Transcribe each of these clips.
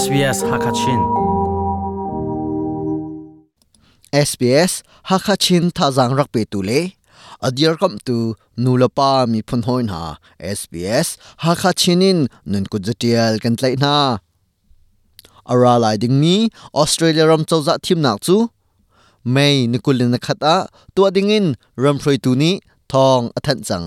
SBS Hakachin SBS Hakachin thazang rak pe tu le adir kam tu nulapa mi phun hoin ha SBS Hakachinin nun ku jatial kan tlai na ara lai ding mi Australia ram chawza thim nak chu mai nikulin khata tu dingin ram throi tu ni thong athan chang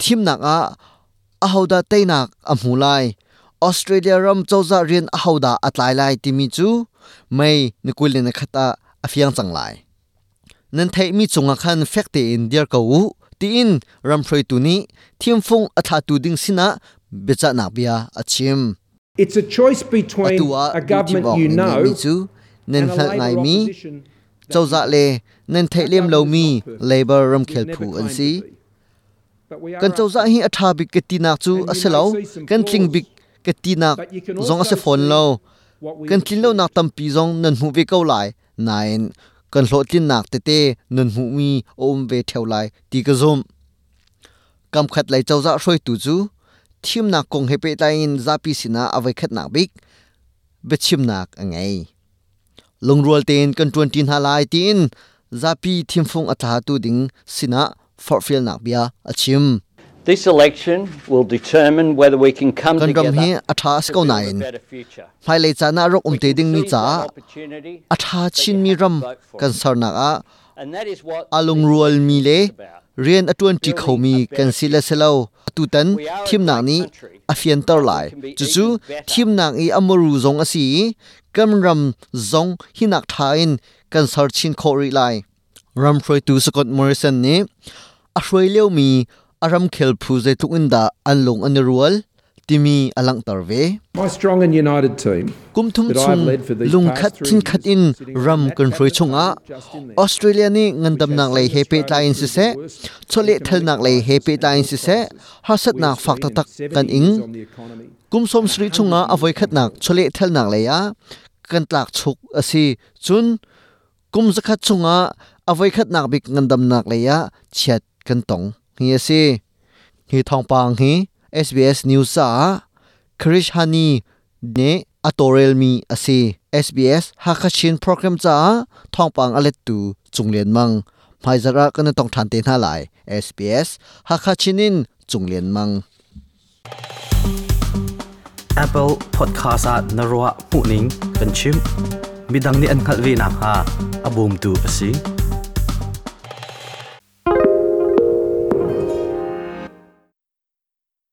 ha kha chinin chunglen mang ram froi tu Scott Morrison chu alun chianin hi akhan Canberra aphani thim nak ni chu zapi sina that nak atwa thim nak a ahoda teinak amhulai Australia ram chawza rian ahoda atlai lai timi chu mai nikulin khata afiang changlai. Nan thei mi chunga khan fekte in der ko u ti in ram throi tu ni thim phung atha tu ding sina becha na bia achim. It's a choice between atua a government you know mi chu nen and a hal ngai Labor mi opposition. that chawza le nen thei lem lo mi labor ram khel never phu an claimed si. to be. But we are kan up chawza hi atha bik ke tinak chu And you aselo may see some kan tling flaws, bik ke tinak but you can zong also ase phone see lo what we kan have tlin lo nak tampi zong nan hu ve ko lai? Nain. Kan hlo tlin nak te te nan hu mi om ve theu lai. Ti ka zum. Kam khat lai chawza hroi tu chu. Thim nak kong he pe lai in zapi sina avai khat nak bik. Bechim nak angai lungrual ten kan 20 halai tin zapi thimfung atha tu ding sina forfil nak bia achim This election will determine whether we can come kan ram hi together atha sko a nain mai le cha na rok um te ding ni cha. atha chin mi ram kan sar nak a. Alung rual mi le. rian atun ti khomi kan sila selo. Tu tan a thim great ni tor but we lai. chu chu thim nak i amuru zong asi kam ram zong hinak thain kan sar chin khori lai. Ram froi tu scott morrison ni a hroi leu mi aram khel phu ze tu inda anlong an rual timi alang tarve. My strong and united team kum thum chung lung khat thin khat in ram kan just in there, australia ni ngandam which nak has lei seen he pe Australia tain si se chole thel nak lei he pe economic tain si se crisis har sat we nak fak tak in tak 70 kan ing kum som sri chunga avoi khat nak chole thel nak le ya kan tlak chuk asi chun kum zakhat chunga avoi khat nak bik ngandam nak กันตงเฮียซีฮีทองปังฮี SBS News อะคริชฮานีเนอะตเรลมีอาซี SBS ฮักชินโปรแกรมจ้าทองปังอเลตูจุงเลียนมังไพยจาะกันต้องทันเตน่าหลาย SBS ฮักชินินจุงเลียนมัง Apple Podcast at Narwa Puning Kanchim Bidang ni an khalwi na ha abum tu asi